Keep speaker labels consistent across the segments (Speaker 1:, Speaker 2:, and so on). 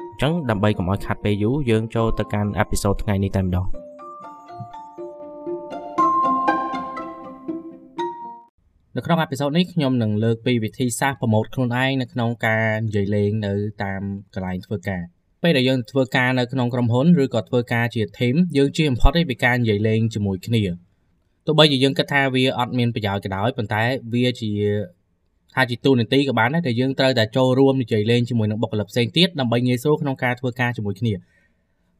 Speaker 1: ញ្ចឹងដើម្បីកុំឲ្យខាត់ពេលយូរយើងចូលទៅកាន់អេពីសូតថ្ងៃនេះតែម្ដងនៅក្នុងអេពីសូតនេះខ្ញុំនឹងលើកពីវិធីសាស្ត្រប្រម៉ូទខ្លួនឯងនៅក្នុងការនិយាយលេងនៅតាមកន្លែងធ្វើការពេលដែលយើងធ្វើការនៅក្នុងក្រុមហ៊ុនឬក៏ធ្វើការជា team យើងជៀសបំផុតពីការនិយាយលេងជាមួយគ្នាទោះបីជាយើងគិតថាវាអត់មានប្រយោជន៍ក៏ដោយប៉ុន្តែវាជា ថាជាទូនាទីក៏បានដែរតែយើងត្រូវតែចូលរួមនិយាយលេងជាមួយនឹងបុគ្គលិកផ្សេងទៀតដើម្បីងាយស្រួលក្នុងការធ្វើការជាមួយគ្នា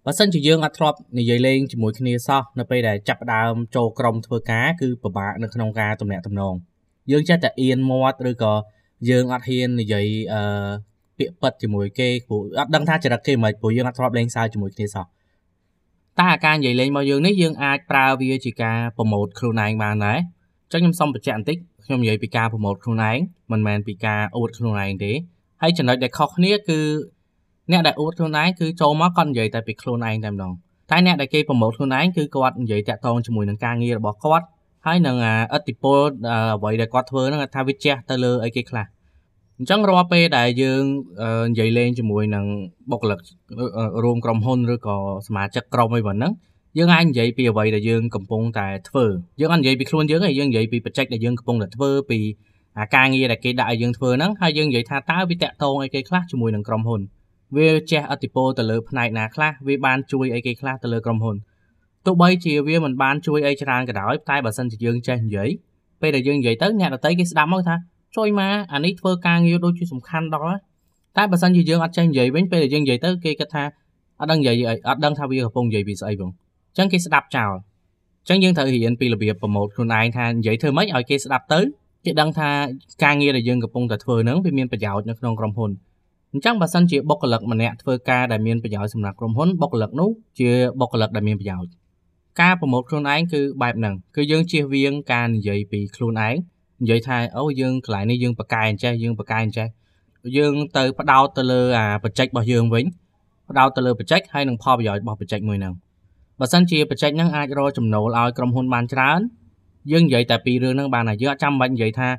Speaker 1: បើសិនជាយើងអត់ធ្លាប់និយាយលេងជាមួយគ្នាសោះនៅពេលដែលចាប់ផ្ដើមចូលក្រុមធ្វើការគឺពិបាកនៅក្នុងការទំនាក់ទំនងយើងចេះតែអៀនមាត់ឬក៏យើងអត់ហ៊ាននិយាយអឺពាក្យប៉ិតជាមួយគេព្រោះអត់ដឹងថាចរិតគេមិនព្រោះយើងអត់ធ្លាប់លេងសើចជាមួយគ្នាសោះតែអាការនិយាយលេងរបស់យើងនេះយើងអាចប្រើវាជាការប្រម៉ូទខ្លួនឯងបានដែរអញ្ចឹងខ្ញុំសូមបញ្ជាក់បន្តិចខ្ញុំនិយាយពីការប្រម៉ូទខ្លួនឯងមិនមែនពីការអួតខ្លួនឯងទេហើយចំណុចដែលខុសគ្នាគឺអ្នកដែលអួតខ្លួនឯងគឺចូលមកគាត់និយាយតែពីខ្លួនឯងតែម្ដងតែអ្នកដែលគេប្រម៉ូទខ្លួនឯងគឺគាត់និយាយតាក់ទងជាមួយនឹងការងាររបស់គាត់ហើយនឹងអតិពលអ្វីដែលគាត់ធ្វើហ្នឹងថាវាជះទៅលើអីគេខ្លះអញ្ចឹងរាល់ពេលដែលយើងនិយាយលេងជាមួយនឹងបុគ្គលិករួមក្រុមហ៊ុនឬក៏សមាជិកក្រុមអីប៉ុណ្ណឹង យើងអាចនិយាយពីអ្វីដែលយើងកំពុងតែធ្វើយើងអត់និយាយពីខ្លួនយើងទេយើងនិយាយពីបច្ចេកដែលយើងកំពុងតែធ្វើពីអាការងារដែលគេដាក់ឲ្យយើងធ្វើហ្នឹងហើយយើងនិយាយថាតើវាតាក់ទងអីគេខ្លះជាមួយនឹងក្រុមហ៊ុនវាជះឥទ្ធិពលទៅលើផ្នែកណាខ្លះវាបានជួយអីគេខ្លះទៅលើក្រុមហ៊ុនទោះបីជាវាមិនបានជួយអីច្រើនក៏ដោយតែបើសិនជាយើងចេះនិយាយពេលដែលយើងនិយាយទៅអ្នកដទៃគេស្ដាប់មកថាជួយមកអានេះធ្វើការងារដូចជាសំខាន់ដល់តែបើសិនជាយើងអត់ចេះនិយាយវិញពេលដែលយើងនិយាយទៅគេគិតថាអត់ដឹងនិយាយអីអត់ដឹងថាវាកំពុងនិយាយពីស្អីផងអញ្ចឹងគេស្ដាប់ចោលអញ្ចឹងយើងត្រូវរៀនពីរបៀបប្រម៉ូទខ្លួនឯងថានិយាយធ្វើម៉េចឲ្យគេស្ដាប់ទៅគេដឹងថាការងារដែលយើងកំពុងតែធ្វើហ្នឹងវាមានប្រយោជន៍នៅក្នុងក្រុមហ៊ុនអញ្ចឹងបើសិនជាបុគ្គលិកម្នាក់ធ្វើការដែលមានប្រយោជន៍សម្រាប់ក្រុមហ៊ុនបុគ្គលិកនោះជាបុគ្គលិកដែលមានប្រយោជន៍ការប្រម៉ូទខ្លួនឯងគឺបែបហ្នឹងគឺយើងជៀសវាងការនិយាយពីខ្លួនឯងនិយាយថាអូយើងកន្លែងនេះយើងបកកែអញ្ចេះយើងបកកែអញ្ចេះយើងទៅផ្ដោតទៅលើអាបច្ចេករបស់យើងវិញផ្ដោតទៅលើបច្ចេកហើយនឹងផលប្រយោជន៍របស់បច្ចេកមួយហ្នឹង បើសិនជាបច្ចេកហ្នឹងអាចរកចំណូលឲ្យក្រុមហ៊ុនបានច្រើនយើងនិយាយតែពីរឿងហ្នឹងបានហើយយើងអត់ចាំបាច់និយាយថា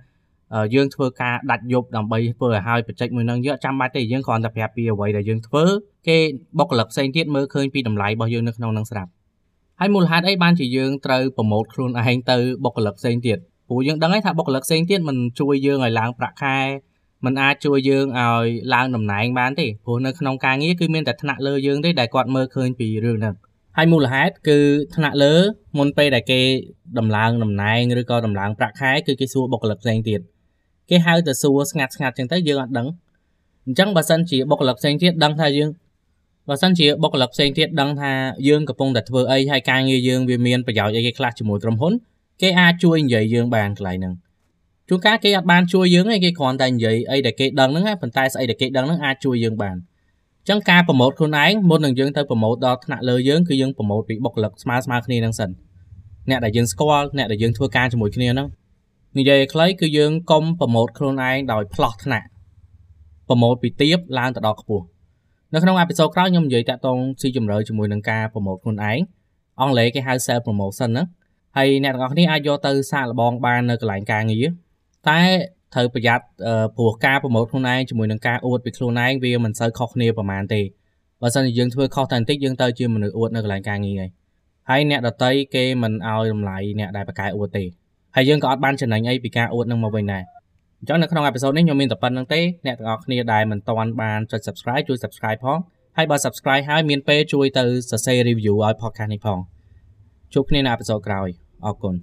Speaker 1: យើងធ្វើការដាច់យប់ដើម្បីធ្វើឲ្យហើយបច្ចេកមួយហ្នឹងយើងអត់ចាំបាច់ទេយើងគ្រាន់តែប្រាប់ពីអ្វីដែលយើងធ្វើគេបុគ្គលិកផ្សេងទៀតមើលឃើញពីតម្លៃរបស់យើងនៅក្នុងហ្នឹងស្រាប់ហើយមូលហេតុអីបានជាយើងត្រូវប្រម៉ូទខ្លួនឯងទៅបុគ្គលិកផ្សេងទៀតព្រោះយើងដឹងហើយថាបុគ្គលិកផ្សេងទៀតមិនជួយយើងឲ្យឡើងប្រាក់ខែมันអាចជួយយើងឲ្យឡើងតំណែងបានទេព្រោះនៅក្នុងការងារគឺមានតែថ្នាក់លើយើងទេដែលគាត់មើលឃើញពីរឿងហ្នឹង ហើយមូលហេតុគឺថ្នាក់លើមុនពេលដែលគេដំឡើងតំណែងឬក៏ដំឡើងប្រាក់ខែគឺគេសួរបុគ្គលិកផ្សេងទៀតគេហៅទៅសួរស្ងាត់ស្ងាត់ចឹងទៅយើងអត់ដឹងអញ្ចឹងបើសិនជាបុគ្គលិកផ្សេងទៀតដឹងថាយើងបើសិនជាបុគ្គលិកផ្សេងទៀតដឹងថាយើងកំពុងតែធ្វើអីហើយការងារយើងវាមានប្រយោជន៍អីគេខ្លះជាមួយក្រុមហ៊ុនគេអាចជួយនិយាយយើងបានកន្លែងហ្នឹងជួនកាលគេអត់បានជួយយើងទេគេគ្រាន់តែនិយាយអីដែលគេដឹងហ្នឹងប៉ុន្តែស្អីដែលគេដឹងហ្នឹងអាចជួយយើងបានអញ្ចឹងការប្រម៉ូទខ្លួនឯងមុននឹងយើងទៅប្រម៉ូទដល់ថ្នាក់លើយើងគឺយើងប្រម៉ូទពីបុគ្គលិកស្មើស្មើគ្នាហ្នឹងសិនអ្នកដែលយើងស្គាល់អ្នកដែលយើងធ្វើការជាមួយគ្នាហ្នឹងនិយាយខ្លីគឺយើងកុំប្រម៉ូទខ្លួនឯងដោយផ្លោះថ្នាក់ប្រម៉ូទពីទាបឡើងទៅដល់ខ្ពស់នៅក្នុងអេពីសូតក្រោយខ្ញុំនិយាយតាក់ទងស៊ីជម្រៅជាមួយនឹងការប្រម៉ូទខ្លួនឯងអង់គ្លេសគេហៅ self promotion ហ្នឹងហើយអ្នកទាំងអស់គ្នាអាចយកទៅសាកល្បងបាននៅកន្លែងការងារតែ ត្រូវប្រយ័ត្នព្រោះការប្រម៉ូទខ្លួនឯងជាមួយនឹងការអួតពីខ្លួនឯងវាមិនសូវខុសគ្នាប្រហែលទេបើសិនជាយើងធ្វើខុសតែបន្តិចយើងទៅជាមនុស្សអួតនៅកន្លែងការងារហើយហើយអ្នកដតីគេមិនឲ្យតម្លៃអ្នកដែលបកកែអួតទេហើយយើងក៏អត់បានចំណេញអីពីការអួតនឹងមកវិញដែរអញ្ចឹងនៅក្នុងអេពីសូតនេះខ្ញុំមានតែប៉ុណ្្នឹងទេអ្នកទាំងអស់គ្នាដែលមិនទាន់បានចុច Subscribe ជួយ Subscribe ផងហើយបើ Subscribe ហើយមានពេលជួយទៅសរសេរ review ឲ្យ podcast នេះផងជួបគ្នានៅអេពីសូតក្រោយអរគុណ